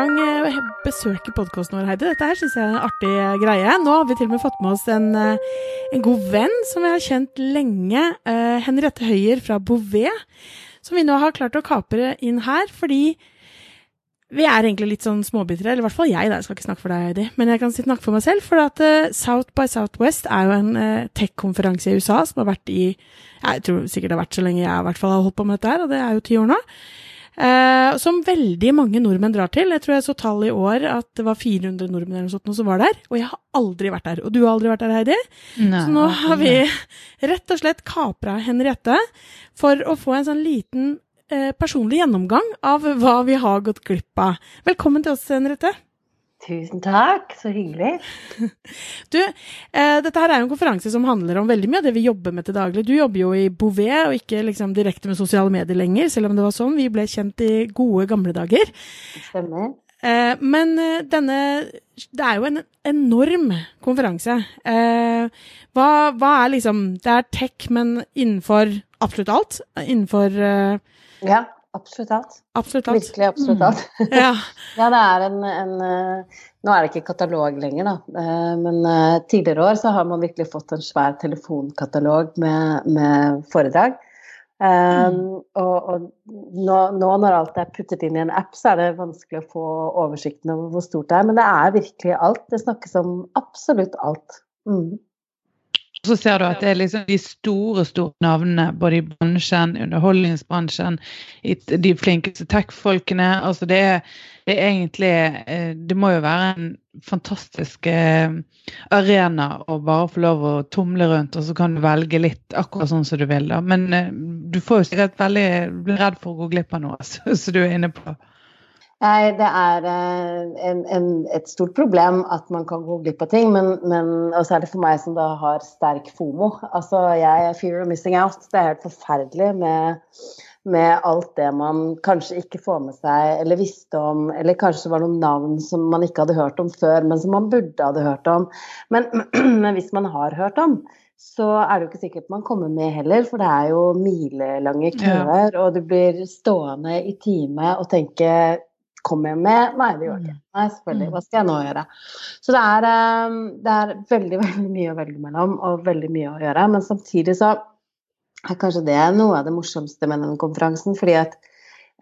gang eh, besøke podkasten vår, Heidi. Dette her syns jeg er en artig eh, greie. Nå har vi til og med fått med oss en, eh, en god venn som vi har kjent lenge. Uh, Henriette Høyer fra Bouvet. Som vi nå har klart å kapre inn her, fordi vi er egentlig litt sånn småbitre. Eller i hvert fall jeg, da. Jeg skal ikke snakke for deg, Heidi. Men jeg kan snakke for meg selv. For at uh, South by Southwest er jo en uh, tech-konferanse i USA som har vært i Jeg tror sikkert det har vært så lenge jeg i hvert fall har holdt på med dette her, og det er jo ti år nå. Uh, som veldig mange nordmenn drar til. Jeg tror jeg så tall i år at det var 400 nordmenn eller noe sånt som var der. Og jeg har aldri vært der. Og du har aldri vært der, Heidi. Nei, så nå har vi rett og slett kapra Henriette for å få en sånn liten eh, personlig gjennomgang av hva vi har gått glipp av. Velkommen til oss, Henriette. Tusen takk, så hyggelig. Du, eh, dette her er jo en konferanse som handler om veldig mye av det vi jobber med til daglig. Du jobber jo i Bouvet, og ikke liksom direkte med sosiale medier lenger, selv om det var sånn vi ble kjent i gode, gamle dager. Stemmer. Eh, men eh, denne Det er jo en enorm konferanse. Eh, hva, hva, er liksom Det er tech, men innenfor absolutt alt? Innenfor eh, Ja. Absolutt alt. Absolutt alt. Virkelig absolutt alt. Mm. Ja. ja, det er en, en, eh, Nå er det ikke katalog lenger, da. Eh, men eh, tidligere år så har man virkelig fått en svær telefonkatalog med, med foredrag. Um, og, og nå, nå, når alt er puttet inn i en app, så er det vanskelig å få oversikten over hvor stort det er. Men det er virkelig alt. Det snakkes om absolutt alt. Mm. Så ser du at det er liksom de store store navnene både i bransjen, underholdningsbransjen, de flinkeste tech-folkene. altså det det er, egentlig Det må jo være en fantastisk arena å bare få lov å tumle rundt, og så kan du velge litt akkurat sånn som du vil. da. Men du får jo sikkert veldig redd for å gå glipp av noe, som du er inne på. Nei, det er en, en, et stort problem at man kan gå glipp av ting, men, men og særlig for meg som da har sterk fomo. Altså, jeg er fear of missing out. Det er helt forferdelig med, med alt det man kanskje ikke får med seg eller visste om, eller kanskje det var noen navn som man ikke hadde hørt om før, men som man burde hadde hørt om. Men, men hvis man har hørt om, så er det jo ikke sikkert man kommer med heller, for det er jo milelange køer, ja. og du blir stående i time og tenke Kommer jeg med? Nei, det gjør jeg ikke. Nei, selvfølgelig. Hva skal jeg nå gjøre? Så det er, det er veldig, veldig mye å velge mellom, og veldig mye å gjøre. Men samtidig så er kanskje det noe av det morsomste med denne konferansen. fordi at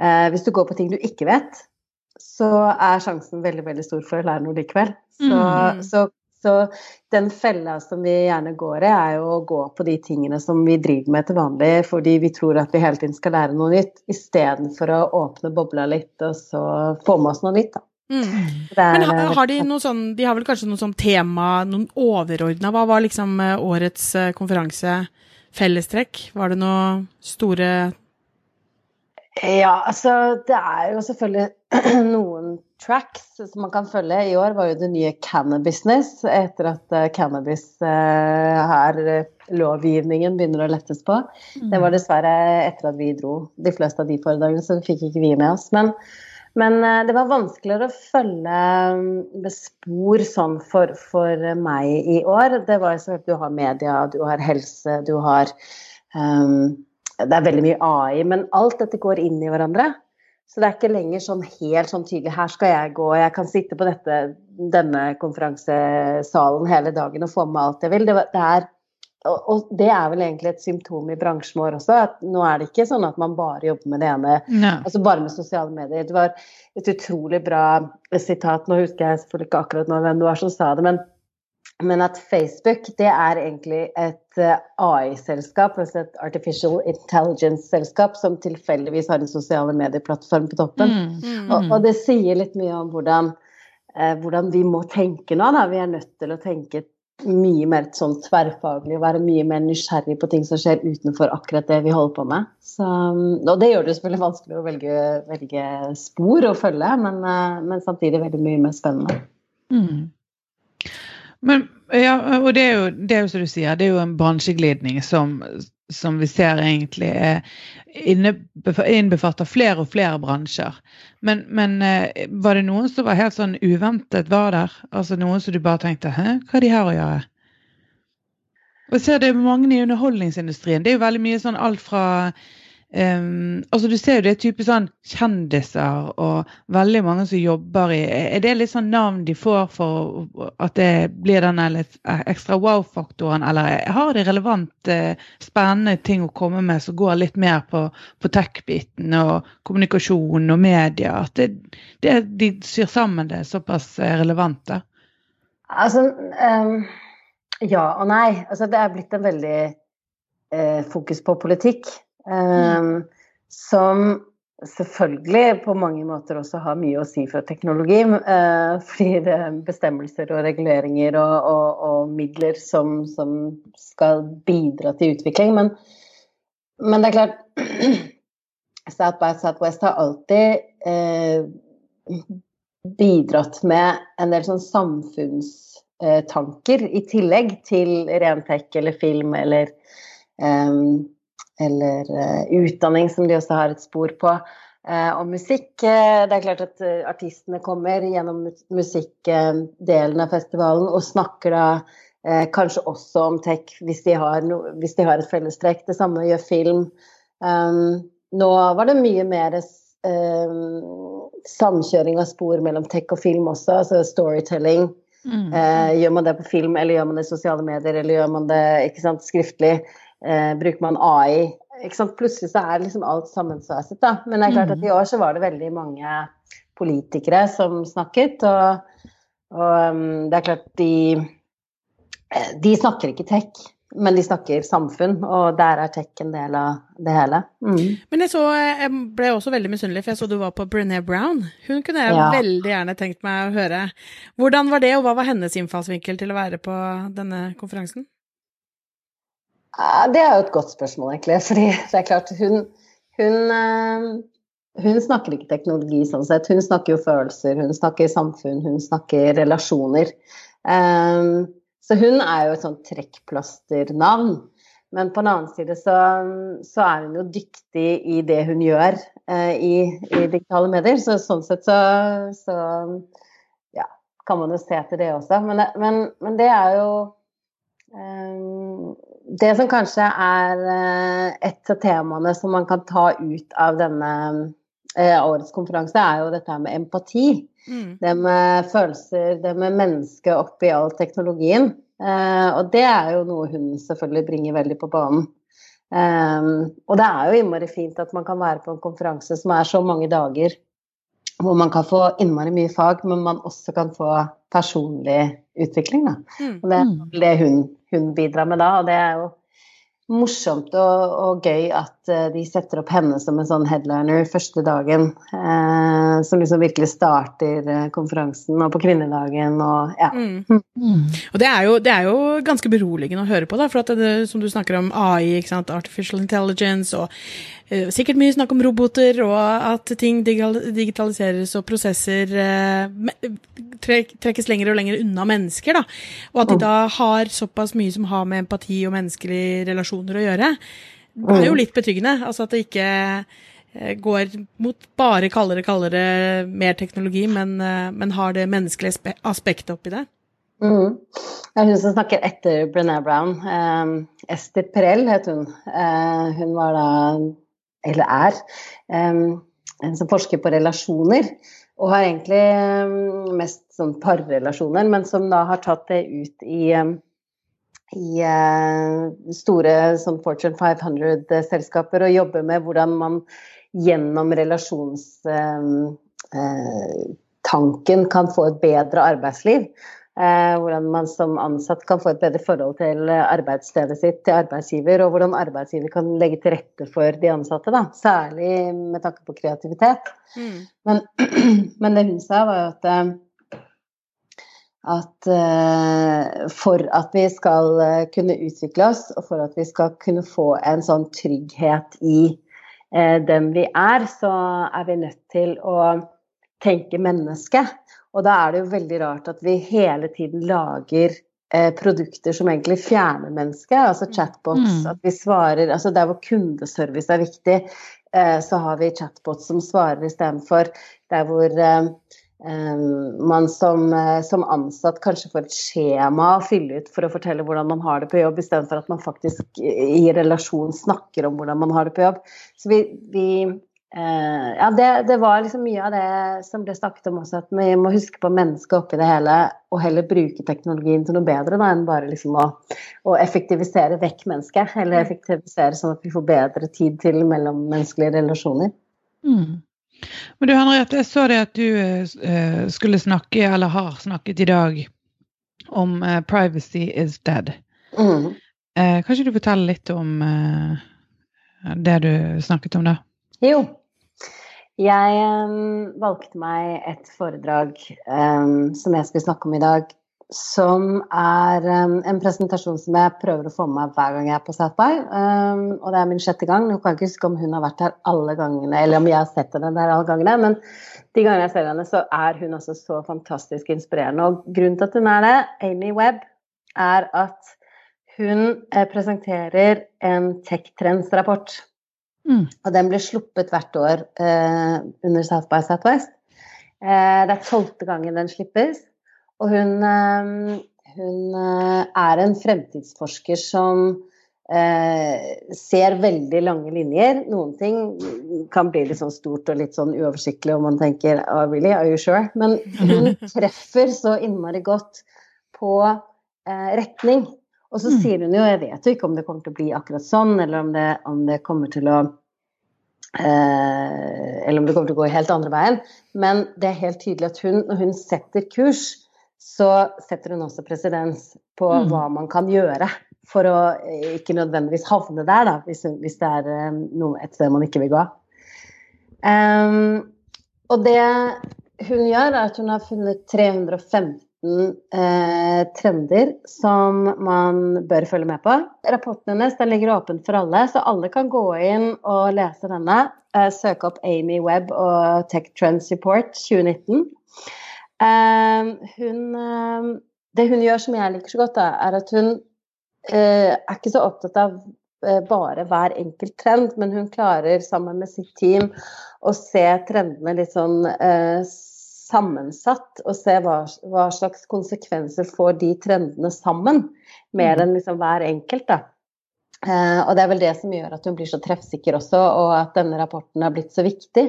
eh, hvis du går på ting du ikke vet, så er sjansen veldig, veldig stor for å lære noe likevel. Så, mm. så så den fella som vi gjerne går i, er jo å gå på de tingene som vi driver med til vanlig, fordi vi tror at vi hele tiden skal lære noe nytt, istedenfor å åpne bobla litt og så få med oss noe nytt. da. Mm. Er, Men har, har, de noe sånn, de har vel kanskje noe sånn tema, noen overordna Hva var liksom eh, årets eh, konferanse fellestrekk? Var det noe store Ja, altså det er jo selvfølgelig noen tracks som man kan følge. I år var jo det nye cannabisness, etter at uh, cannabis her lovgivningen begynner å lettes på. Mm. Det var dessverre etter at vi dro de fleste av de foredragene, så fikk ikke vi med oss. Men, men det var vanskeligere å følge med spor sånn for, for meg i år. Det var at du har media, du har helse, du har um, det er veldig mye AI, men alt dette går inn i hverandre. Så det er ikke lenger sånn helt sånn tydelig her skal jeg gå, jeg kan sitte på dette, denne konferansesalen hele dagen og få med alt jeg vil. Det, det er, og det er vel egentlig et symptom i bransjen vår også. at Nå er det ikke sånn at man bare jobber med det ene, no. altså bare med sosiale medier. Det var et utrolig bra sitat, nå husker jeg selvfølgelig ikke akkurat nå hvem det var som sa det, men men at Facebook det er egentlig et eh, AI-selskap, altså et Artificial Intelligence-selskap, som tilfeldigvis har en sosiale medieplattform på toppen. Mm, mm, og, og, det sier litt mye om hvordan, eh, hvordan, vi må tenke nå. Da. Vi er nødt til å tenke mye mer sånn tverrfaglig og være mye mer nysgjerrig på ting som skjer utenfor akkurat det vi holder på med. Så, og det gjør det selvfølgelig vanskelig å velge, velge spor å følge, men, eh, men, samtidig veldig mye mer spennende. Mm. Men, ja, og det er, jo, det er jo som du sier, det er jo en bransjeglidning som, som vi ser egentlig innbefatter flere og flere bransjer. Men, men, eh, var det noen som var helt sånn uventet var der? Altså noen som du bare tenkte Hæ, hva er de her å gjøre? Og jeg ser det er mange i underholdningsindustrien. Det er jo veldig mye sånn alt fra Um, altså Du ser jo det er type sånn kjendiser og veldig mange som jobber i Er det litt sånn navn de får for at det blir litt ekstra wow-faktoren, eller har de relevante, spennende ting å komme med som går litt mer på, på tech-biten og kommunikasjon og media? At det, det, de syr sammen det er såpass relevante? Altså um, Ja og nei. Altså det er blitt en veldig uh, fokus på politikk. Um, som selvfølgelig på mange måter også har mye å si for teknologi. Uh, fordi det er bestemmelser og reguleringer og, og, og midler som, som, skal bidra til utvikling. Men, men, det er klart South by Southwest har alltid uh, bidratt med en del sånn samfunnstanker i tillegg til ren tech eller film eller um, eller uh, utdanning, som de også har et spor på. Uh, og musikk. Uh, det er klart at artistene kommer gjennom musikkdelen av festivalen og snakker da kanskje også om tech hvis de har, no, hvis de har et fellestrekk. Det samme gjør film. Um, nå var det mye mer samkjøring av spor mellom tech og film også, altså storytelling. Mm. gjør man det på film, eller gjør man det i sosiale medier, eller gjør man det sant, skriftlig? Eh, bruker man AI. Plutselig så er liksom alt sammensveiset, da. Men det er klart at i år så var det veldig mange politikere som snakket, og, og um, det er klart de eh, De snakker ikke tech, men de snakker samfunn, og der er tech en del av det hele. Mm. Men jeg, så, jeg ble også veldig misunnelig, for jeg så du var på Brené Brown. Hun kunne jeg ja. veldig gjerne tenkt meg å høre. Hvordan var det, og hva var hennes innfallsvinkel til å være på denne konferansen? Det er jo et godt spørsmål, egentlig. fordi det er klart, hun, hun, eh, hun snakker ikke teknologi sånn sett. Hun snakker jo følelser, hun snakker samfunn, hun snakker relasjoner. Um, så hun er jo et sånt trekkplasternavn. Men på den annen side så, så, er hun jo dyktig i det hun gjør uh, i, i, digitale medier. Så sånn sett så, så, ja, kan man jo se til det også. Men, men, men det er jo um, det som kanskje er eh, et av temaene som man kan ta ut av denne eh, årets konferanse, er jo dette med empati. Mm. Det med følelser, det med mennesket oppi all teknologien. Eh, og det er jo noe hun selvfølgelig bringer veldig på banen. og det er jo innmari fint at man kan være på en konferanse som er så mange dager, hvor man kan få innmari mye fag, men man også kan få personlig utvikling. Da. Mm. Og det er mm. det hun hun bidrar med da. Og det er jo morsomt og, og, gøy at uh, de setter opp henne som en sånn headliner første dagen. Eh, som liksom virkelig starter uh, konferansen, og på kvinnedagen og ja. Mm. Mm. Og det er, jo, det er, jo, ganske beroligende å høre på, da, for at det, som du snakker om AI, artificial intelligence og Eh, sikkert mye snakk om roboter, og at ting digitaliseres og prosesser eh, trekkes lenger og lenger unna mennesker. Da. Og at de da har såpass mye som har med empati og menneskelige relasjoner å gjøre. Det er jo mm. litt betryggende. Altså at det ikke eh, går mot bare kaldere, kaldere, mer teknologi, men, men har det menneskelige aspektet oppi det. Mm. Det er hun som snakker etter Brené Brown. Eh, Ester Perel het hun. Eh, hun var da eller er, en som forsker på relasjoner. Og har egentlig mest sånn parrelasjoner, men som da har tatt det ut i, i eh, store sånn Fortune 500-selskaper og jobber med hvordan man gjennom relasjonstanken eh, kan få et bedre arbeidsliv. Eh, hvordan man som ansatt kan få et bedre forhold til arbeidsstedet sitt, til arbeidsgiver, og hvordan arbeidsgiver kan legge til rette for de ansatte, da. Særlig med tanke på kreativitet. Mm. Men, men, det hun sa, var jo at eh, at uh, for at vi skal uh, kunne utvikle oss, og for at vi skal kunne få en sånn trygghet i uh, dem vi er, så er vi nødt til å tenke menneske. Og da er det jo veldig rart at vi hele tiden lager eh, produkter som egentlig fjerner mennesket, altså chatbots. Mm. At vi svarer Altså der hvor kundeservice er viktig, eh, så har vi chatbots som svarer istedenfor. Der hvor eh, man som, som, ansatt kanskje får et skjema å fylle ut for å fortelle hvordan man har det på jobb, istedenfor at man faktisk i relasjon snakker om hvordan man har det på jobb. Så vi, vi Uh, ja, det, det, var liksom mye av det som ble snakket om også, at vi må huske på mennesket oppi det hele, og heller bruke teknologien til noe bedre da, enn bare liksom å, å, effektivisere vekk mennesket. Eller mm. effektivisere sånn at vi får bedre tid til mellommenneskelige relasjoner. Mm. Men du Henriette, jeg så det at du uh, skulle snakke, eller har snakket i dag, om uh, 'privacy is dead'. Mm. kan ikke du fortelle litt om det du snakket om da? Jo. Jeg um, valgte meg et foredrag um, som jeg skulle snakke om i dag, som er um, en presentasjon som jeg prøver å få med hver gang jeg er på South by. og det er min sjette gang. Nå kan jeg ikke huske om hun har vært her alle gangene, eller om jeg har sett henne der alle gangene, men de gangene jeg ser henne, så er hun også så fantastisk inspirerende. Og grunnen til at hun er det, Amy Webb, er at hun eh, presenterer en Tech Trends-rapport. Mm. Og den blir sluppet hvert år eh, under South by Southwest. Eh, det er tolvte gangen den slippes. Og hun, eh, hun eh, er en fremtidsforsker som eh, ser veldig lange linjer. Noen ting kan bli litt sånn stort og litt sånn uoversiktlig, og man tenker oh, really, are you sure? Men hun treffer så innmari godt på eh, retning. Og så mm. sier hun jo, jeg vet jo ikke om det kommer til å bli akkurat sånn, eller om det, om det kommer til å eh, Eller om det kommer til å gå helt andre veien. Men det er helt tydelig at hun, når hun setter kurs, så setter hun også presedens på mm. hva man kan gjøre for å eh, ikke nødvendigvis havne der, da, hvis, hvis det er eh, noe, et sted man ikke vil gå. Um, og det hun gjør, er at hun har funnet 315 eh, trender som man bør følge med på. Rapporten hennes den ligger åpen for alle, så alle kan gå inn og lese denne. Eh, søke opp Amy Webb og Tech Trends Report 2019. Eh, hun, eh, det hun gjør som jeg liker så godt, da, er at hun eh, er ikke så opptatt av eh, bare hver enkelt trend, men hun klarer sammen med sitt team å se trendene litt sånn sammensatt og se hva, hva, slags konsekvenser får de trendene sammen, mer mm. enn liksom hver enkelt. da. Eh, og det er vel det som gjør at hun blir så treffsikker også, og at denne rapporten har blitt så viktig.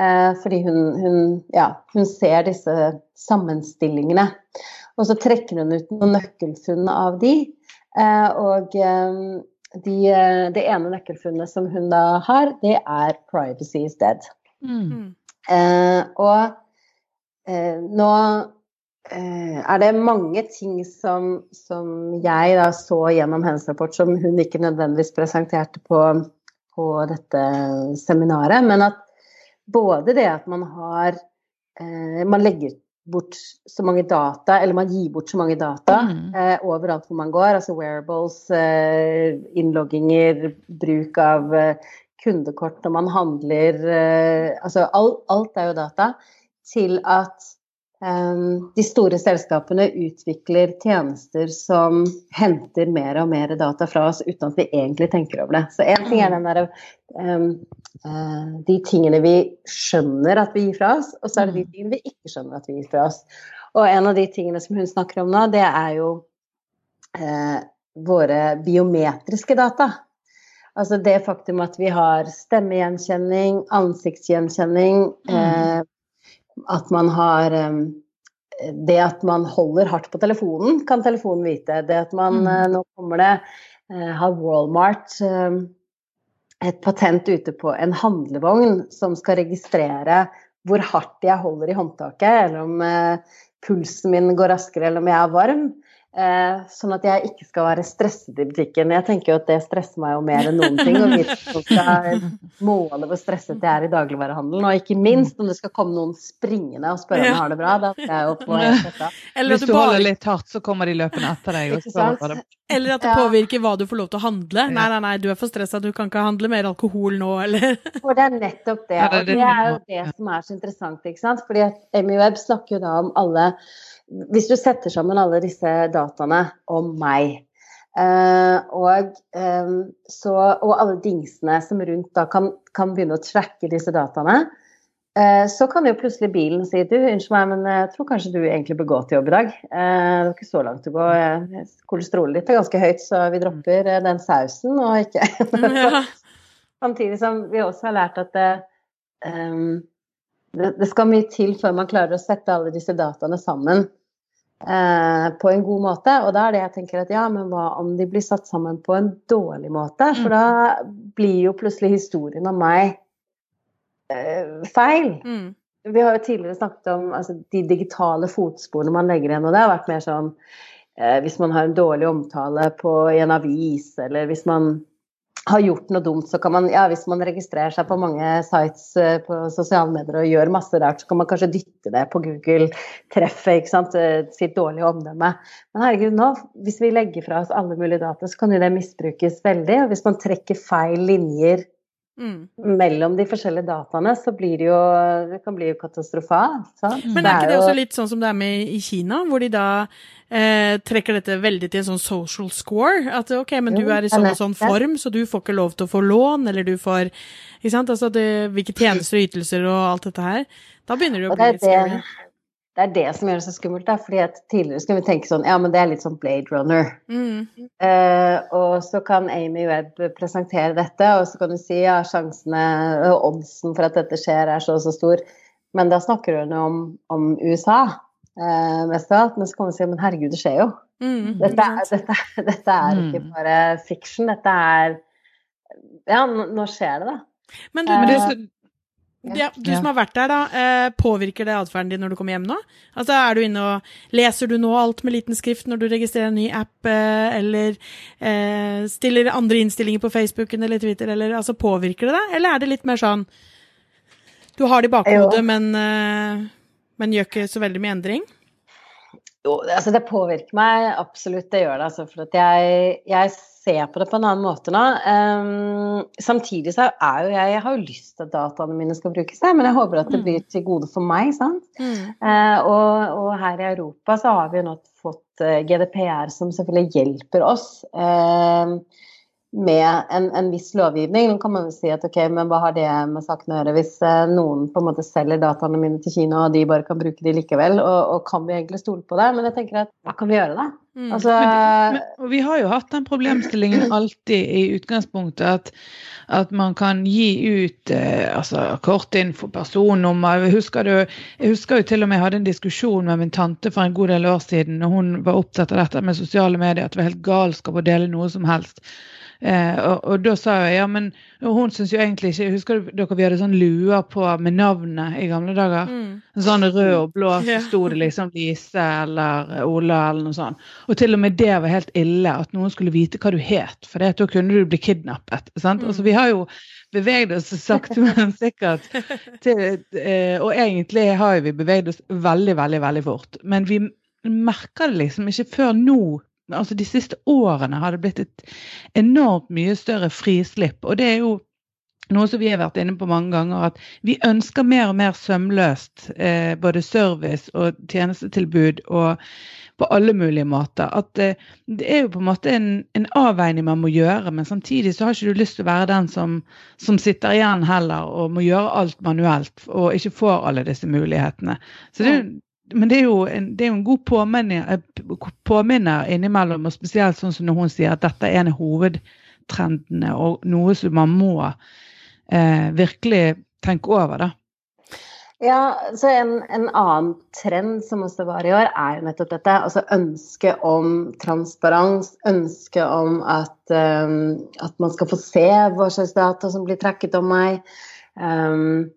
Eh, fordi hun, hun, ja, hun ser disse sammenstillingene. Og så trekker hun ut noen nøkkelfunn av de. Eh, og eh, de, det ene nøkkelfunnet som hun da har, det er 'privacy is dead'. Mm. Eh, og Eh, nå eh, er det mange ting som, som jeg da så gjennom hennes rapport som hun ikke nødvendigvis presenterte på, på dette seminaret, men at både det at man har eh, Man legger bort så mange data, eller man gir bort så mange data mm. eh, overalt hvor man går. Altså wearables, eh, innlogginger, bruk av eh, kundekort når man handler. Eh, altså alt, alt er jo data til at um, de store selskapene utvikler tjenester som henter mer og mer data fra oss uten at vi egentlig tenker over det. Så én ting er den der, um, de tingene vi skjønner at vi gir fra oss, og så er det de mm. tingene vi ikke skjønner at vi gir fra oss. Og en av de tingene som hun snakker om nå, det er jo uh, våre biometriske data. Altså det faktum at vi har stemmegjenkjenning, ansiktsgjenkjenning, mm. eh, at man har Det at man holder hardt på telefonen, kan telefonen vite. Det at man mm. Eh, nå kommer det eh, Har Walmart et patent ute på en handlevogn som skal registrere hvor hardt jeg holder i håndtaket, eller om eh, pulsen min går raskere, eller om jeg er varm. Eh, sånn at jeg ikke skal være stresset i butikken. Jeg tenker jo at det stresser meg jo mer enn noen ting. Og vi skal måle hvor stresset jeg er i dagligvarehandelen. Og ikke minst om det skal komme noen springende og spørre om jeg har det bra. Da er jeg jo på dette. Hvis du holder litt hardt, så kommer de løpende etter deg. Eller at det påvirker hva du får lov til å handle. Nei, nei, nei, du er for stressa, du kan ikke handle mer alkohol nå, eller For det er nettopp det. Og det er jo det som er så interessant, ikke sant. Fordi at Amy Webb snakker jo da om alle hvis du setter sammen alle disse dataene om meg, Uh, og, um, så, og, alle dingsene som rundt da kan, kan, begynne å tracke disse dataene. Eh, så kan jo plutselig bilen si du, unnskyld meg, men jeg tror kanskje du egentlig bør gå til jobb i dag. Eh, det er ikke så langt å gå. Kolesterolet ditt er ganske høyt, så vi dropper den sausen og ikke ja. Samtidig som vi også har lært at det, um, det, det, skal mye til før man klarer å sette alle disse dataene sammen eh, på en god måte. Og da er det jeg tenker at ja, men hva om de blir satt sammen på en dårlig måte? For mm. da blir jo plutselig historien om meg eh, feil. Mm. Vi har jo tidligere snakket om altså, de digitale fotsporene man legger igjen, og det har vært mer sånn eh, hvis man har en dårlig omtale på, i en avis, eller hvis man har gjort noe dumt, så kan man, ja, hvis man registrerer seg på mange sites uh, på sosiale medier og gjør masse rart, så kan man kanskje dytte det på Google-treffet, ikke sant, uh, sitt dårlige omdømme. Men herregud, nå, hvis vi legger fra oss alle mulige data, så kan jo det misbrukes veldig. Og hvis man trekker feil linjer Mm. Mellom de forskjellige dataene så blir det jo Det kan bli jo katastrofalt. Men er ikke det også litt sånn som det er med i Kina, hvor de da eh, trekker dette veldig til en sånn social score? At ok, men du er i sånn og sånn form, så du får ikke lov til å få lån, eller du får Ikke sant? Altså det, hvilke tjenester og ytelser og alt dette her. Da begynner det å bli litt scary det er det som gjør det så skummelt. Da. fordi at Tidligere skulle vi tenke sånn Ja, men det er litt sånn Blade Runner. Mm. Uh, og så kan Amy Webb presentere dette, og så kan du si ja, sjansene og oddsen for at dette skjer, er så og så stor. Men da snakker hun om, om USA uh, mest av alt. Men så kan hun si men herregud, det skjer jo. Mm, dette, er, dette, dette, er ikke mm. bare fiction. Dette er Ja, nå skjer det, da. Men du, men eh, ja, du som har vært der, da. Eh, påvirker det atferden din når du kommer hjem nå? Altså, er du inne og Leser du nå alt med liten skrift når du registrerer en ny app, eh, eller eh, stiller andre innstillinger på Facebooken eller Twitter, eller altså påvirker det deg? Eller er det litt mer sånn Du har det i bakhodet, men, eh, men gjør ikke så veldig mye endring? Jo, altså det påvirker meg absolutt, det gjør det. Altså, for at jeg, jeg ser på det på en annen måte nå. Um, samtidig så er jo jeg Jeg har jo lyst til at dataene mine skal brukes, men jeg håper at det mm. blir til gode for meg. sant? Mm. Uh, og, og, her i Europa så har vi jo nå fått eh, GDPR som selvfølgelig hjelper oss. Uh, med en, en, viss lovgivning. Nå kan man jo si at ok, men hva har det med saken å gjøre hvis eh, noen på en måte selger dataene mine til Kina, og de bare kan bruke de likevel? Og, og kan vi egentlig stole på det? Men jeg tenker at hva kan vi gjøre, da? Mm. Altså, men, men, vi har jo hatt den problemstillingen alltid i utgangspunktet at, at man kan gi ut eh, altså, kortinfo, personnummer. Jeg husker, du, jeg husker jo til og med jeg hadde en diskusjon med min tante for en god del år siden, og hun var opptatt av dette med sosiale medier, at det var helt galskap å dele noe som helst. Eh, og, og, da sa jeg ja, men hun syns jo egentlig ikke Husker dere vi hadde sånn luer på med navnet i gamle dager? Mm. Sånn rød og blå, så sto det liksom Lise eller Ola eller noe sånt. Og til og med det var helt ille, at noen skulle vite hva du het, for da kunne du bli kidnappet. sant? Mm. Altså, vi har jo beveget oss sakte, men sikkert til eh, Og egentlig har vi beveget oss veldig, veldig, veldig fort. Men vi merker det liksom ikke før nå altså De siste årene har det blitt et enormt mye større frislipp. Og det er jo noe som vi har vært inne på mange ganger, at vi ønsker mer og mer sømløst eh, både service og tjenestetilbud og på alle mulige måter. At eh, det er jo på en måte en, en, avveining man må gjøre, men samtidig så har ikke du lyst til å være den som, som sitter igjen heller og må gjøre alt manuelt og ikke får alle disse mulighetene. Så det, men det er jo en, er jo en god påminner, eh, påminner innimellom, og spesielt sånn som når hun sier at dette er en av hovedtrendene og noe som man må eh, virkelig tenke over. da. Ja, så en, en, annen trend som også var i år, er jo nettopp dette. Altså ønsket om transparens. Ønsket om at, um, at, man skal få se hva slags data som blir trekket om meg. Um,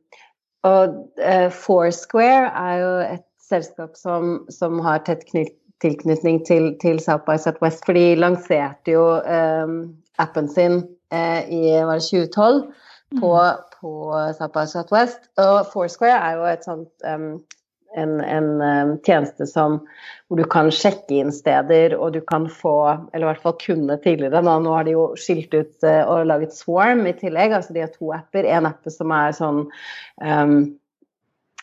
og uh, Foursquare er jo et selskap som, som har tett tilknytning til, til, South by Southwest, for de lanserte jo eh, appen sin eh, i var det 2012 på, mm. på South by Southwest. Og Foursquare er jo et sånt um, en, en um, tjeneste som, hvor du kan sjekke inn steder, og du kan få, eller i hvert fall kunne tidligere, nå, nå har de jo skilt ut uh, og laget Swarm i tillegg, altså de har to apper. En app som er sånn um,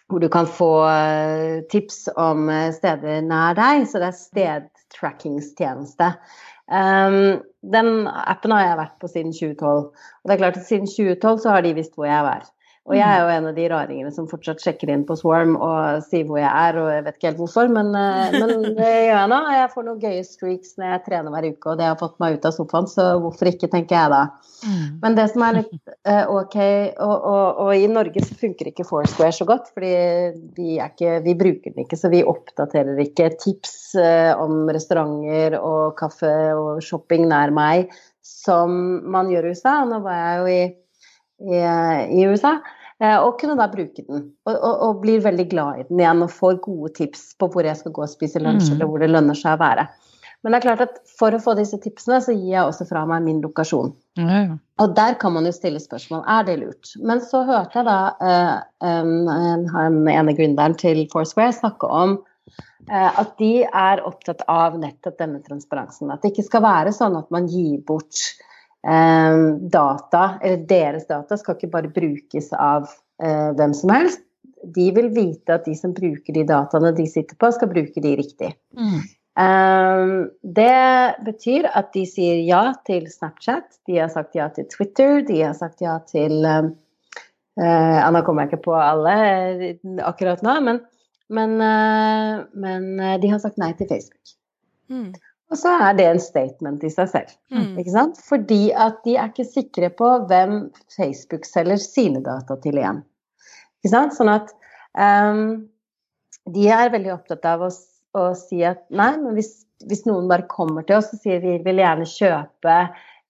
hvor du kan få eh, tips om eh, steder nær deg. Så det er stedtrackingstjeneste. Um, den appen har jeg vært på siden 2012. Og det er klart at siden 2012 så har de visst hvor jeg er. Og jeg er jo en av de raringene som fortsatt sjekker inn på Swarm og sier hvor jeg er, og jeg vet ikke helt hvorfor, men, eh, men det gjør jeg nå. Jeg får noen gøye streaks når jeg trener hver uke, og det har fått meg ut av sofaen, så hvorfor ikke, tenker jeg da. Mm. Men det som er litt uh, ok, og, og, og, i Norge så funker ikke Foursquare så godt, fordi vi, ikke, vi bruker den ikke, så vi oppdaterer ikke tips om restauranter og kaffe og shopping nær meg som man gjør i USA. Nå var jeg jo i i, i USA. Eh, og kunne da bruke den. Og, og, og, blir veldig glad i den igjen og får gode tips på hvor jeg skal gå og spise lunsj, mm. eller hvor det lønner seg å være. Men det er klart at for å få disse tipsene, så gir jeg også fra meg min lokasjon. Mm. Og der kan man jo stille spørsmål er det lurt. Men så hørte jeg da uh, um, en ene gründeren til Foursquare snakke om uh, at de er opptatt av nettopp denne transparensen. At det ikke skal være sånn at man gir bort data, eller deres data, skal ikke bare brukes av eh, hvem som helst. De vil vite at de som bruker de dataene de sitter på, skal bruke de riktig. Mm. Um, det betyr at de sier ja til Snapchat, de har sagt ja til Twitter, de har sagt ja til um, uh, Nå kommer jeg ikke på alle akkurat nå, men, men, uh, men de har sagt nei til Facebook. Mm. Og så er det en statement i seg selv. Mm. Ikke sant? Fordi at de er ikke sikre på hvem Facebook selger sine data til igjen. Ikke sant? Sånn at um, de er veldig opptatt av å, å si at nei, men hvis, hvis, noen bare kommer til oss og sier vi vil gjerne kjøpe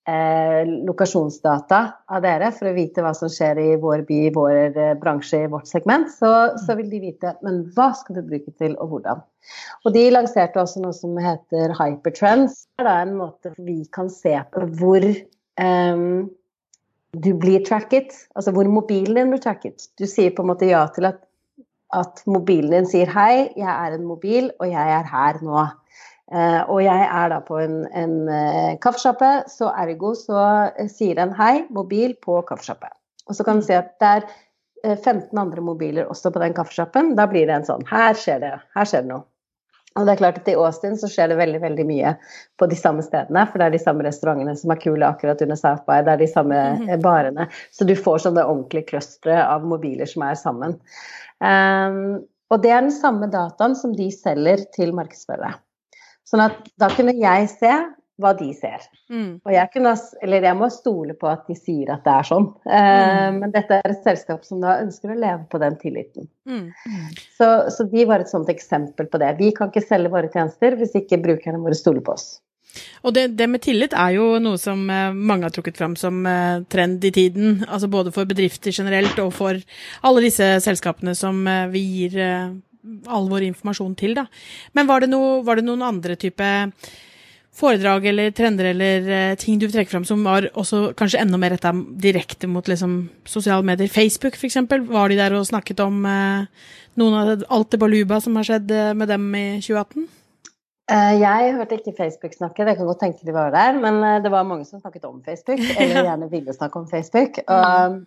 eh, lokasjonsdata av dere for å vite hva som skjer i vår by, i vår eh, bransje, i vårt segment, så, så, vil de vite men hva skal du bruke til, og hvordan. Og de lanserte også noe som heter Hypertrends. Det er en måte vi kan se på hvor eh, du blir tracket, altså hvor mobilen din blir tracket. Du sier på en måte ja til at, at mobilen din sier hei, jeg er en mobil, og jeg er her nå. Uh, og jeg er da på en, en uh, kaffesjappe, så ergo så uh, sier den hei, mobil på kaffesjappe. Og så kan du se at det er 15 andre mobiler også på den kaffesjappen. Da blir det en sånn her skjer det, her skjer det noe. Og det er klart at I Austin så skjer det veldig veldig mye på de samme stedene. For det er de samme restaurantene som er kule akkurat under South by. Det er de samme mm. barene. Så du får sånne ordentlige clustere av mobiler som er sammen. Um, og det er den samme dataen som de selger til markedsførere. Sånn at da kunne jeg se hva de ser. Mm. Og jeg kunne, eller jeg må stole på at de sier at det er sånn. Eh, mm. Men dette er et selskap som da ønsker å leve på den tilliten. Mm. Så, så, de var et sånt eksempel på det. Vi kan ikke selge våre tjenester hvis ikke brukerne våre stoler på oss. Og det, det, med tillit er jo noe som eh, mange har trukket fram som eh, trend i tiden. Altså både for bedrifter generelt og for alle disse selskapene som vi gir all vår informasjon til, da. Men var det, no, var det noen andre type foredrag eller trender eller uh, ting du trekker fram som var også kanskje enda mer retta direkte mot liksom, sosiale medier? Facebook, f.eks. Var de der og snakket om uh, noen av alt det baluba som har skjedd uh, med dem i 2018? Jeg hørte ikke Facebook snakke, det kan godt tenke de var der. Men det var mange som snakket om Facebook, eller gjerne ville snakke om Facebook. Og Eh,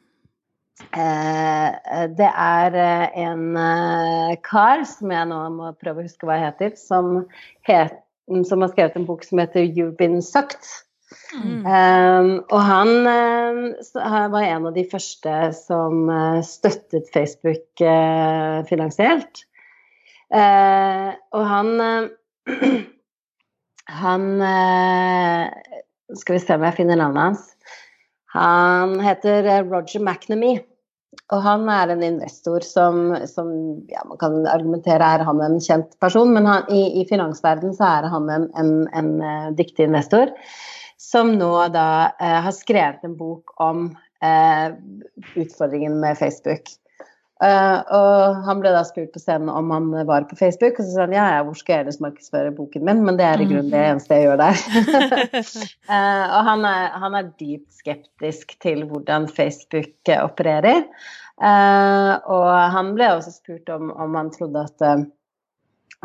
det er eh, en eh, kar som jeg nå må prøve å huske hva jeg heter, som, het, som har skrevet en bok som heter 'You've Been Sucked'. Mm. Um, og han uh, var en av de første som uh, støttet Facebook uh, finansielt. og han Han Skal vi se om jeg finner navnet hans. Han heter eh, Roger McNamee. Og han er en investor som, som ja, man kan argumentere er han en kjent person, men han, i, i finansverdenen så er han en, en, en uh, dyktig investor som nå da eh, har skrevet en bok om eh, utfordringen med Facebook. Uh, og han ble da spurt på scenen om han var på Facebook, og så sa han ja, ja, hvor skal jeg ellers markedsføre boken min, men det er i grunnen det eneste jeg gjør der. uh, og han er, han er, dypt skeptisk til hvordan Facebook opererer. Uh, og han ble også spurt om, om han trodde at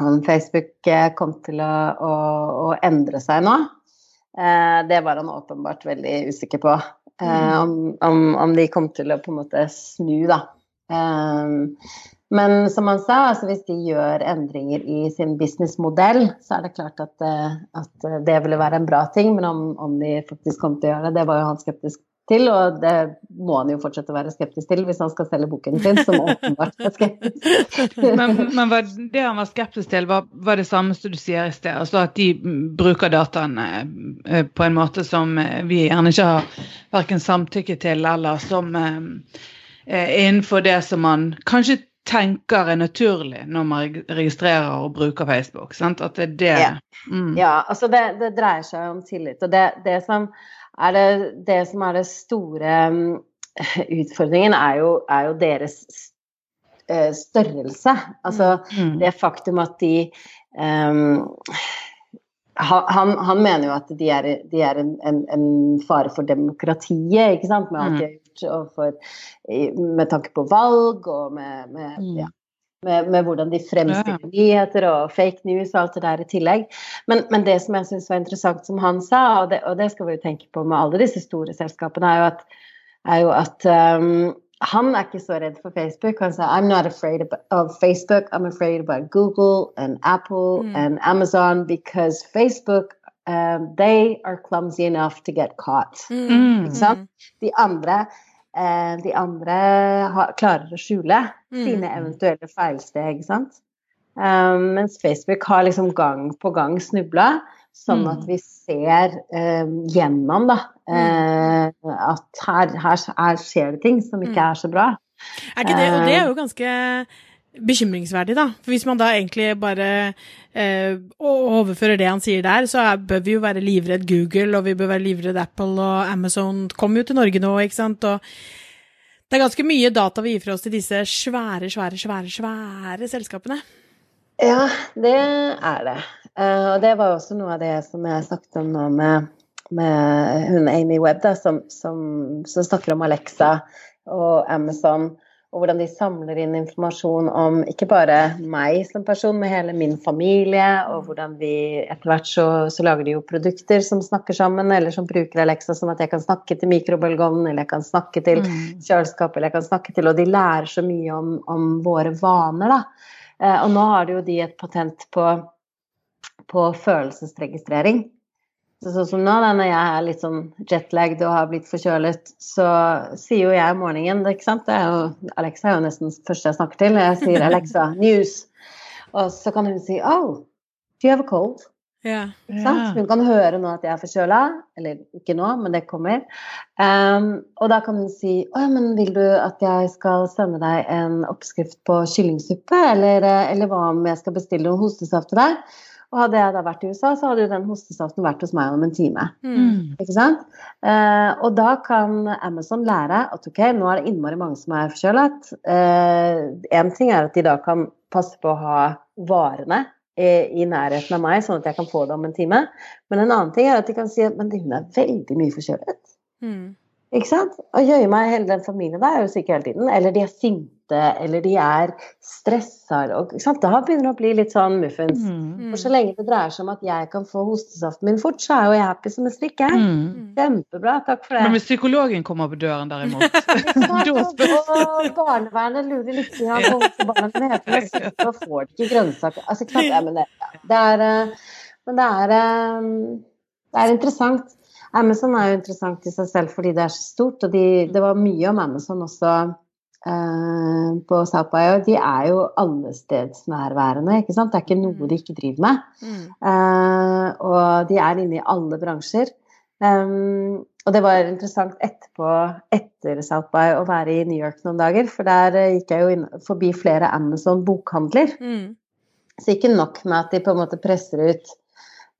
om Facebook kom til å, å, å endre seg nå. det var han åpenbart veldig usikker på. Mm. Om, om, om de kom til å på en måte snu, da. Um, men som han sa, altså hvis de gjør endringer i sin businessmodell, så er det klart at, eh, at, det ville være en bra ting. Men om, om de faktisk kom til å gjøre det, det var jo han skeptisk til, og det må han jo fortsette å være skeptisk til hvis han skal selge boken sin, som åpenbart er skeptisk. men, men var det han var skeptisk til, var, var, det samme som du sier i sted, altså at de bruker dataene eh, på en måte som eh, vi gjerne ikke har verken samtykke til, eller som eh, innenfor det som man kanskje tenker er naturlig når man registrerer og bruker Facebook. Sant? At det er det Ja, mm. ja altså det, det, dreier seg om tillit. Og det, det, som er det, det som er det store mm, utfordringen, er jo, er jo deres eh, størrelse. Altså mm. det faktum at de um, han, han, mener jo at de er, de er en, en, en, fare for demokratiet, ikke sant? med alt de har gjort for, med tanke på valg og med, med, mm. ja, med, med hvordan de fremstiller nyheter og fake news og alt det der i tillegg. Men, men det som jeg syns var interessant, som han sa, og det, og det, skal vi jo tenke på med alle disse store selskapene, er jo at, er jo at um, han er ikke så redd for Facebook. Han sa I'm not afraid of Facebook, I'm afraid about Google and Apple mm. and Amazon because Facebook um, they are clumsy enough to get caught. Mm. Ikke sant? De andre, uh, de andre har, klarer å skjule mm. sine eventuelle feilsteg, ikke sant? Um, mens Facebook har liksom gang på gang snubla. Sånn at mm. vi ser um, gjennom da, eh, at her, her, her, skjer det ting som ikke mm. er så bra. Er ikke det, og det er jo ganske bekymringsverdig, da. For hvis man da egentlig bare eh, overfører det han sier der, så er, bør vi jo være livredd Google, og vi bør være livredd Apple, og Amazon kommer jo til Norge nå, ikke sant. Og det er ganske mye data vi gir fra oss til disse svære, svære, svære, svære selskapene. Ja, det er det. Uh, og det var også noe av det som jeg snakket om nå med, med hun Amy Webb, da, som, som, som, snakker om Alexa og Amazon, og hvordan de samler inn informasjon om ikke bare meg som person, men hele min familie, og hvordan vi etter hvert så, så lager de jo produkter som snakker sammen, eller som bruker Alexa sånn at jeg kan snakke til mikrobølgeovnen, eller jeg kan snakke til kjøleskapet, kjøleskap, eller jeg kan snakke til Og de lærer så mye om, om våre vaner, da. Uh, og nå har de jo de et patent på på følelsesregistrering. Så, sånn som nå, da, når jeg er litt sånn jetlagd og har blitt forkjølet, så sier jo jeg om morgenen ikke sant? Det er jo, Alexa er jo nesten første jeg snakker til. Jeg sier 'Alexa, news'. Og så kan hun si 'Oh, do you have a cold?' Yeah. Yeah. Hun kan høre nå at jeg er forkjøla, eller ikke nå, men det kommer. Um, og da kan hun si 'Å ja, men vil du at jeg skal sende deg en oppskrift på kyllingsuppe?' Eller, eller hva om jeg skal bestille noe hostesaft til deg? Og hadde jeg da vært i USA, så hadde jo den hostesaften vært hos meg om en time. Mm. Ikke sant? Eh, og da kan Amazon lære at ok, nå er det innmari mange som er forkjølet. Én eh, ting er at de da kan passe på å ha varene i, nærheten av meg, sånn at jeg kan få det om en time. Men en annen ting er at de kan si at men hun er veldig mye forkjølet. Mm. Ikke sant? Og jøye meg, hele den familien der er jo syke hele tiden. Eller de er sinte, eller de er stressa. Da begynner det å bli litt sånn muffens. Mm. For så lenge det dreier seg om at jeg kan få hostesaften min fort, så er jo jeg happy som en strikke. Mm. Kjempebra, takk for det. Men hvis psykologen kommer på døren derimot Og barnevernet lurer litt på hva barna heter, hete, så får de ikke grønnsaker. Altså, knapt. Ja, men det, det er, eh, men det er, eh, det er interessant. Amazon er jo interessant i seg selv fordi det er så stort, og de, det var mye om Amazon også på South by, og de er jo allestedsnærværende, ikke sant. Det er ikke noe mm. de ikke driver med. Mm. Eh, og de er inne i alle bransjer. Um, og det var interessant etterpå, etter South by, å være i New York noen dager, for der gikk jeg jo inn, forbi flere Amazon-bokhandler. Mm. Så ikke nok med at de på en måte presser ut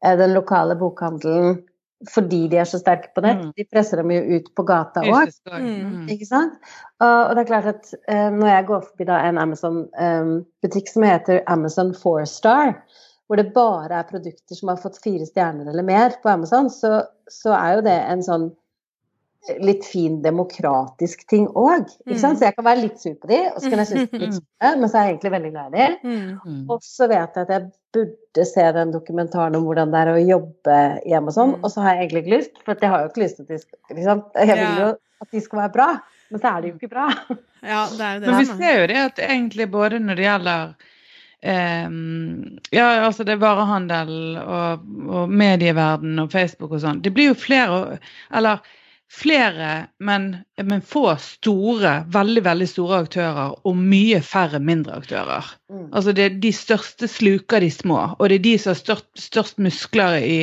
den lokale bokhandelen fordi de er så sterke på nett. Mm. De presser dem jo ut på gata òg. Mm. Ikke sant? Og, det er klart at uh, når jeg går forbi da en Amazon-butikk um, som heter Amazon Four Star, hvor det bare er produkter som har fått fire stjerner eller mer på Amazon, så, så er jo det en sånn litt fin demokratisk ting òg. Mm. Så jeg kan være litt sur på de, og så kan jeg synes de er litt sure, men så er jeg egentlig veldig glad i de. Mm. Og så vet jeg at jeg burde se den dokumentaren om hvordan det er å jobbe hjemme og sånn, mm. og så har jeg egentlig ikke lyst, for jeg har jo ikke lyst til at de skal liksom, Jeg vil jo at de skal være bra, men så er de jo ikke bra. Ja, det er det. Men vi ser jo det at egentlig både når det gjelder Um, ja, altså det er varehandel og, og medieverden og Facebook og sånn. Det blir jo flere Eller flere, men, men, få store, veldig veldig store aktører og mye færre mindre aktører. Mm. Altså det, De største sluker de små, og det er de som har størst, størst muskler i,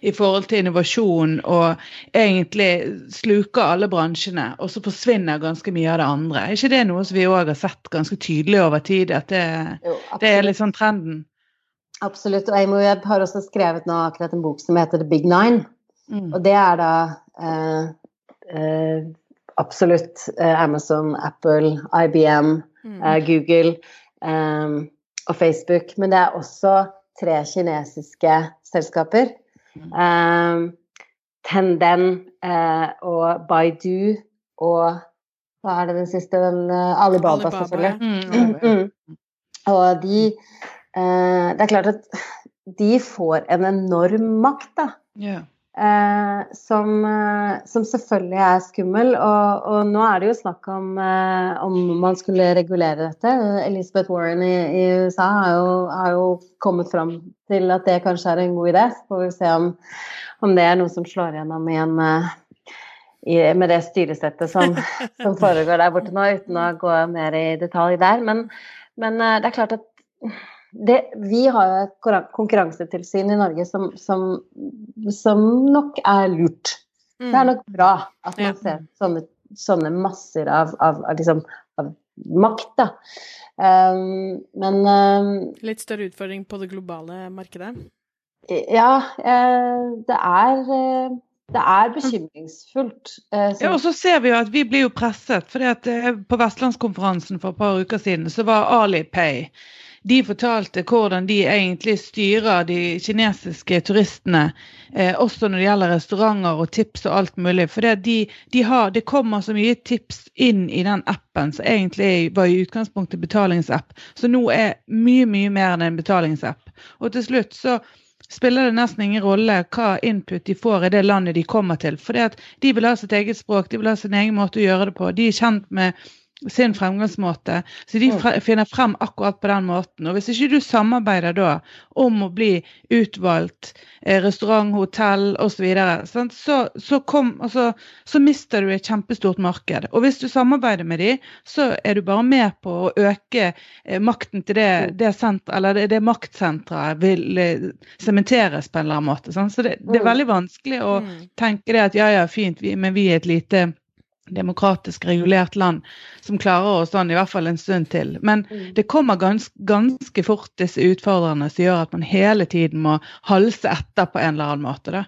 i, forhold til innovasjon og egentlig sluker alle bransjene, og så forsvinner ganske mye av det andre. Er ikke det noe som vi òg har sett ganske tydelig over tid, at det, jo, det er litt sånn trenden? Absolutt. Og jeg, Webb har også skrevet nå akkurat en bok som heter The Big Nine. Mm. Og det er da eh, eh, absolutt eh, Amazon, Apple, IBM, mm. Eh, Google eh, og Facebook. Men det er også tre kinesiske selskaper. Mm. Tenden og Baidu og hva er det den siste? Den, Alibaba, Alibaba, selvfølgelig. Mm, mm. Og de Det er klart at de får en enorm makt, da. Yeah. Eh, som, eh, som, selvfølgelig er skummel. Og, og, nå er det jo snakk om eh, om man skulle regulere dette. Elizabeth Warren i, i USA har jo, har jo, kommet fram til at det kanskje er en god idé. Så får vi se om, om det er noe som slår gjennom igjen i, med det styresettet som, som, foregår der borte nå, uten å gå mer i detalj der. Men, men det er klart at det, vi har jo et konkurransetilsyn i Norge som, som, som nok er lurt. Mm. Det er nok bra at man ser sånne, sånne masser av, av, av, liksom, av makt, da. Um, men um, Litt større utfordring på det globale markedet? Ja, uh, det er uh, det er bekymringsfullt. Eh, ja, og så ser vi jo at vi blir jo presset. for På Vestlandskonferansen for et par uker siden så var Alipay de fortalte hvordan de egentlig styrer de kinesiske turistene, eh, også når det gjelder restauranter og tips og alt mulig. For det, de, de har, det kommer så mye tips inn i den appen som egentlig var i utgangspunktet betalingsapp, så nå er mye, mye mer enn en betalingsapp. Og til slutt så spiller det nesten ingen rolle hva input de får i det landet de kommer til. For de vil ha sitt eget språk, de vil ha sin egen måte å gjøre det på. De er kjent med sin fremgangsmåte. Så de mm. finner frem akkurat på den måten. Og hvis ikke du samarbeider da om å bli utvalgt eh, restaurant, hotell osv., så, så, så, altså, så mister du et kjempestort marked. Og hvis du samarbeider med de, så er du bare med på å øke eh, makten til det, mm. det, senter, eller det, det maktsenteret vil eh, sementeres på en eller annen måte. Sant? Så det, det, er mm. veldig vanskelig å tenke det at ja, ja, fint, vi, men vi er et lite demokratisk regulert land som klarer oss sånn i hvert fall en stund til. Men mm. det kommer gans, ganske fort disse utfordrerne som gjør at man hele tiden må halse etter på en eller annen måte. Da.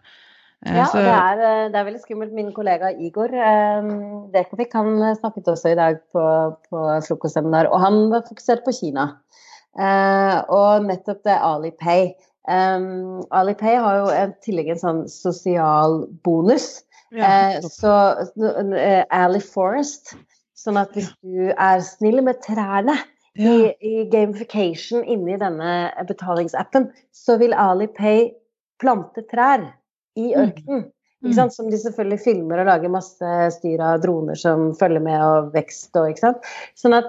Eh, ja, og det er, eh, det er, veldig skummelt. Min kollega Igor Dekovik han snakket også i dag på, på frokostseminar, og han var fokusert på Kina. Og nettopp det Alipay. Um, Alipay har jo en tillegg en sånn sosial bonus Eh, så Ally Forest. Sånn at hvis du er snill med trærne ja. i, i, gamification inni denne betalingsappen, så vil Alipay plante trær i mm. ørkenen. Mm. Som de selvfølgelig filmer og lager masse styr av droner som følger med og vekst og ikke sant. Sånn at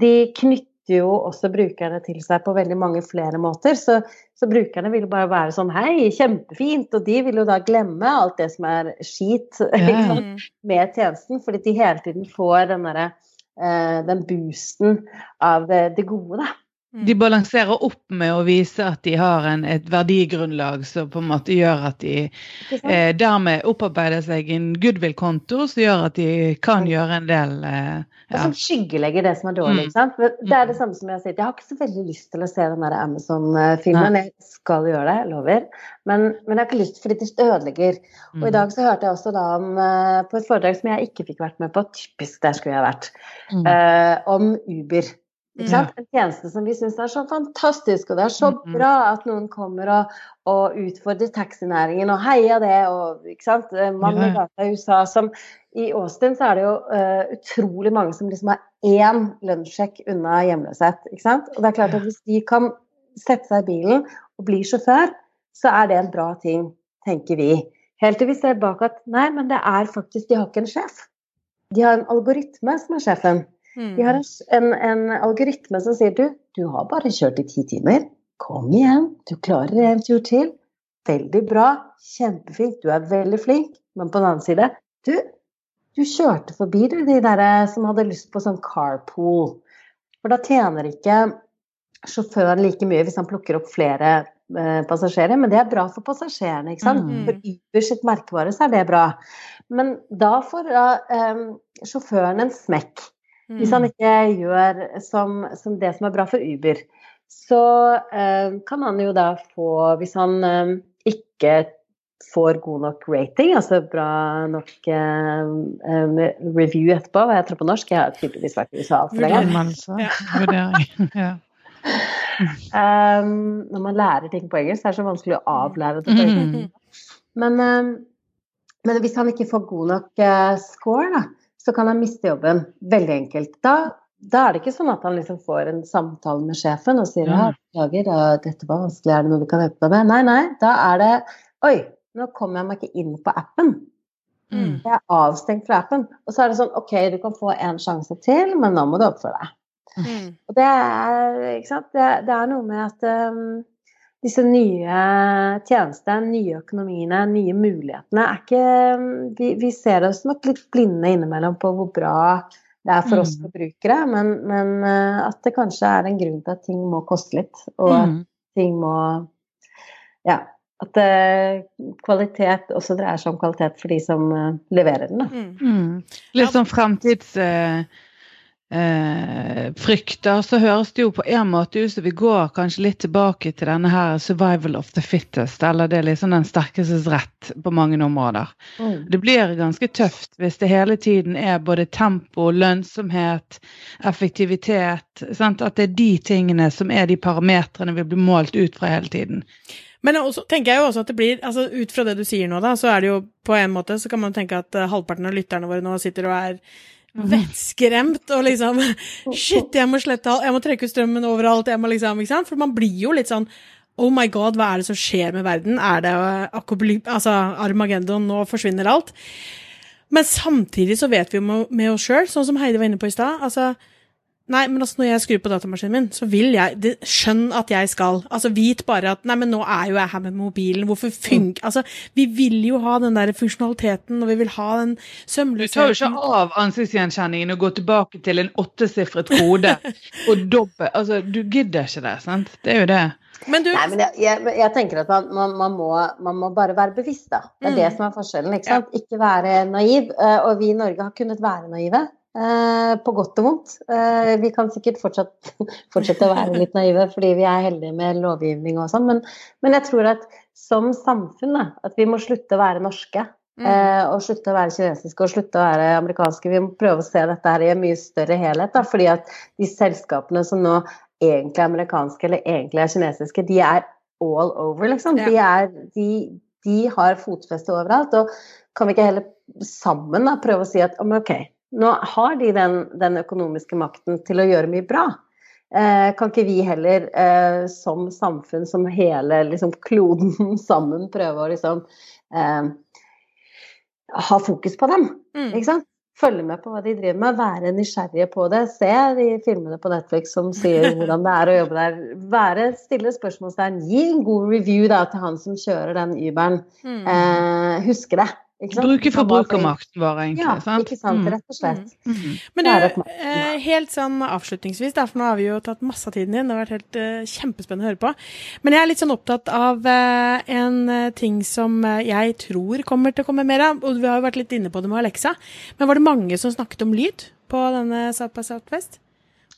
de knytter jo også brukerne til seg på veldig mange flere måter. Så, så brukerne vil bare være sånn hei, kjempefint. Og de vil jo da glemme alt det som er skit yeah. med tjenesten, fordi de hele tiden får den derre eh, den boosten av det, det gode, da. Mm. De balanserer opp med å vise at de har en, et verdigrunnlag som på en måte gjør at de eh, dermed opparbeider seg en goodwill-konto som gjør at de kan gjøre en del eh, ja. Og som skyggelegger det som er dårlig. ikke sant? For det er det samme som jeg har sagt. Jeg har ikke så veldig lyst til å se den der Amazon-filmen. Jeg skal gjøre det, lover. Men, men, jeg har ikke lyst fordi det ødelegger. Og i mm. dag så hørte jeg også da om, eh, på et foredrag som jeg ikke fikk vært med på, typisk der skulle jeg vært, mm. uh, om Uber. Ja. En tjeneste som vi syns er så fantastisk, og det er så bra at noen kommer og, og utfordrer taxinæringen og heier det. og ikke sant, Mann i gata i USA som I Austin så er det jo uh, utrolig mange som liksom har én lønnssjekk unna hjemløshet. ikke sant, og det er klart at Hvis de kan sette seg i bilen og bli sjåfør, så er det en bra ting, tenker vi. Helt til vi ser bak at nei, men det er faktisk, de har ikke en sjef. De har en algoritme som er sjefen. Mm. De har en, en, algoritme som sier du, du har bare kjørt i ti timer. Kom igjen, du klarer en tur til. Veldig bra, kjempefint, du er veldig flink. Men på den annen side, du, du kjørte forbi du, de der som hadde lyst på sånn carpool. For da tjener ikke sjåføren like mye hvis han plukker opp flere eh, passasjerer, men det er bra for passasjerene. ikke sant? Mm. For Uber sitt merkevare så er det bra. Men da får eh, sjåføren en smekk. Hvis han ikke gjør som, som det som er bra for Uber, så eh, kan han jo da få Hvis han eh, ikke får god nok rating, altså bra nok eh, eh, review etterpå, hva heter det på norsk? Jeg har tydeligvis vært i USA altfor lenge. Ja. Um, når man lærer ting på engelsk, det er så vanskelig å avlære det på engelsk. Mm. Men, um, men hvis han ikke får god nok uh, score, da, så kan han miste jobben. Veldig enkelt. Da, da er det ikke sånn at han liksom får en samtale med sjefen og sier ja, Ja. beklager, ja, dette var vanskelig, er det noe vi kan hjelpe deg med? Nei, nei. Da er det oi, nå kommer jeg meg ikke inn på appen. Mm. Jeg er avstengt fra appen. Og så er det sånn OK, du kan få en sjanse til, men nå må du oppføre deg. Mm. Og det er, ikke sant? Det, det er noe med at um, disse nye tjenestene, nye økonomiene, nye mulighetene er ikke vi, vi ser oss nok litt blinde innimellom på hvor bra det er for oss Mm. forbrukere, men, men uh, at det kanskje er en grunn til at ting må koste litt, og at Mm. ting må Ja. At uh, kvalitet også dreier seg om kvalitet for de som uh, leverer den. Da. Mm. Mm. Litt sånn fremtidsfrykter, eh, frykter, så høres det jo på en måte ut som vi går kanskje litt tilbake til denne her survival of the fittest, eller det er liksom den sterkestes rett på mange områder. Mm. Det blir ganske tøft hvis det hele tiden er både tempo, lønnsomhet, effektivitet. Sant? At det er de tingene som er de parametrene vi blir målt ut fra hele tiden. Men også, tenker jeg jo også at det blir, altså ut fra det du sier nå, da, så er det jo på en måte så kan man tenke at eh, halvparten av lytterne våre nå sitter og er vettskremt og liksom Shit, jeg må slette alt, jeg må trekke ut strømmen overalt, jeg må liksom Ikke sant? For man blir jo litt sånn Oh my god, hva er det som skjer med verden? Er det eh, altså Armageddon, nå forsvinner alt? Men samtidig så vet vi jo med- med oss sjøl, sånn som Heidi var inne på i stad. Altså, nei, men altså når jeg skrur på datamaskinen min, så vil jeg det, Skjønn at jeg skal. Altså vit bare at nei, men nå er jo jeg her med mobilen. Hvorfor funk... Altså, vi vil jo ha den der funksjonaliteten, og vi vil ha den Du tar jo ikke av ansiktsgjenkjenningen og går tilbake til en åttesifret kode og dobbel Altså, du gidder ikke det, sant? Det er jo det. Men du Nei, men jeg, jeg, jeg tenker at man, man, man, må, man må bare være bevisst, da. Det er Mm. det som er forskjellen. Ikke sant? Ikke være naiv. eh, Og vi i Norge har kunnet være naive. Eh, På godt og vondt. Eh, Vi kan sikkert fortsatt, fortsette å være litt naive fordi vi er heldige med lovgivning og sånn, men, men jeg tror at som samfunn da, at vi må slutte å være norske. Mm. eh, Og slutte å være kinesiske og slutte å være amerikanske. Vi må prøve å se dette her i en mye større helhet. Da, fordi at de selskapene som nå egentlig er amerikanske eller egentlig er kinesiske, de er all over, liksom. Ja. De, er, de, de har fotfeste overalt. Og kan vi ikke heller sammen da, prøve å si at om, ok, nå har de den, den økonomiske makten til å gjøre mye bra. Eh, kan ikke vi heller eh, som samfunn, som hele liksom, kloden sammen, prøve å liksom eh, ha fokus på dem? Mm. Følge med på hva de driver med, være nysgjerrige på det. Se de filmene på Netflix som sier hvordan det er å jobbe der. Være, stille spørsmålstegn. Gi en god review da, til han som kjører den Uberen. Mm. Eh, huske det. Ikke sant? Bruke forbrukermakten vår, egentlig. Ja, sant? ikke sant. Mm. Rett og slett. Mm. Men er du, eh, helt sånn avslutningsvis, da, for nå har vi jo tatt masse av tiden din, det har vært helt uh, kjempespennende å høre på. Men jeg er litt sånn opptatt av uh, en eh, ting som eh, jeg tror kommer til å komme mer av, og vi har jo vært litt inne på det med Alexa. Men var det mange som snakket om lyd på denne South by Southwest?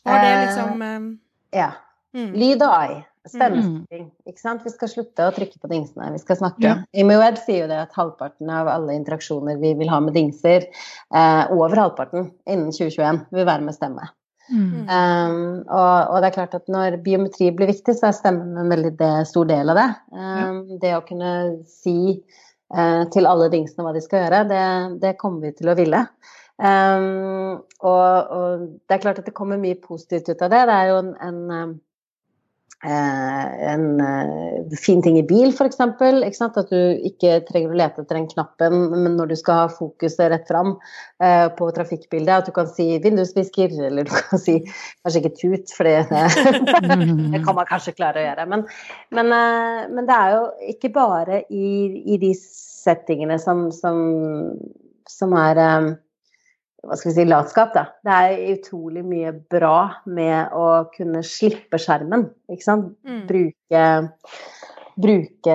Var det Eh, liksom uh, Ja. mm. Lyd og AI. Stemmesnakking. Ikke sant? Vi skal slutte å trykke på dingsene, vi skal snakke. Ja. Immued sier jo det at halvparten av alle interaksjoner vi vil ha med dingser, eh, over halvparten innen 2021, vil være med stemme. Mm. Um, og, og det er klart at når biometri blir viktig, så er stemmen en veldig de, stor del av det. Um, Det å kunne si uh, til alle dingsene hva de skal gjøre, det, det kommer vi til å ville. Um, og, og det er klart at det kommer mye positivt ut av det. Det er jo en, en um, en eh, fin ting i bil, f.eks. At du ikke trenger å lete etter den knappen men når du skal ha fokuset rett fram eh, på trafikkbildet. At du kan si vindusvisker, eller du kan si kanskje ikke tut, for det, det kan man kanskje klare å gjøre. Men, men, eh, men det er jo ikke bare i, i de settingene som, som, som er eh, hva skal vi si, latskap, da. Det er utrolig mye bra med å kunne slippe skjermen, ikke sant. Mm. Bruke, bruke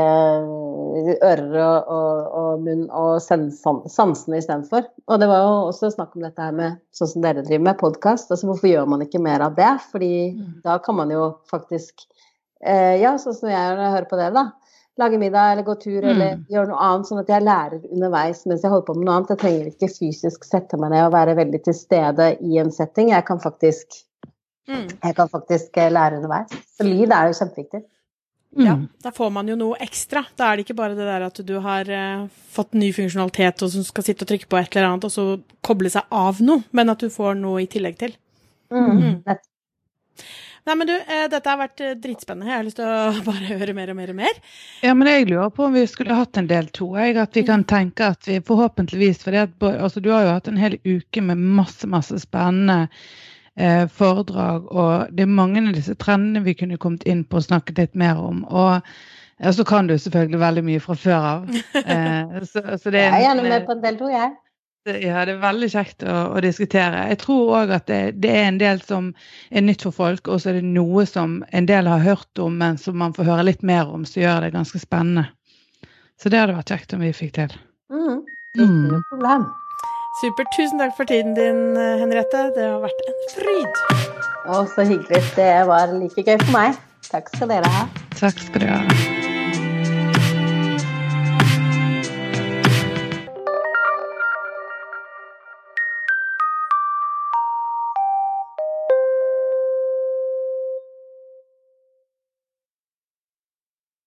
ører og, og, og munn og sansene istedenfor. Og det var jo også snakk om dette her med sånn som dere driver med, podkast. Altså hvorfor gjør man ikke mer av det? Fordi Mm. da kan man jo faktisk eh, Ja, sånn som jeg jeg hører på det, da. Lage middag eller gå tur eller Mm. gjøre noe annet, sånn at jeg lærer underveis mens jeg holder på med noe annet. Jeg trenger ikke fysisk sette meg ned og være veldig til stede i en setting. Jeg kan faktisk, Mm. jeg kan faktisk eh, lære underveis. Så lyd er jo kjempeviktig. Ja, Mm. da får man jo noe ekstra. Da er det ikke bare det der at du har eh, fått ny funksjonalitet og som skal sitte og trykke på et eller annet, og så koble seg av noe, men at du får noe i tillegg til. Mm. Nei, men du, eh, dette har vært eh, dritspennende. Jeg har lyst til å bare høre mer og mer og mer. Ja, men jeg lurer på om vi skulle hatt en del to. Jeg, at vi kan tenke at vi forhåpentligvis For altså, du har jo hatt en hel uke med masse, masse spennende eh, foredrag, og det er mange av disse trendene vi kunne kommet inn på og snakket litt mer om. Og ja, så kan du selvfølgelig veldig mye fra før av. Eh, så, så det Jeg er gjerne med på en del to, jeg. Ja, det er veldig kjekt å, å diskutere. Jeg tror òg at det, det er en del som er nytt for folk, og så er det noe som en del har hørt om, men som man får høre litt mer om, så gjør det ganske spennende. Så det hadde vært kjekt om vi fikk til. Mm. Ikke Mm. noe problem. Supert. Tusen takk for tiden din, Henriette. Det har vært en fryd. Å, så hyggelig. Det var like gøy for meg. Takk skal dere ha. Takk skal dere ha.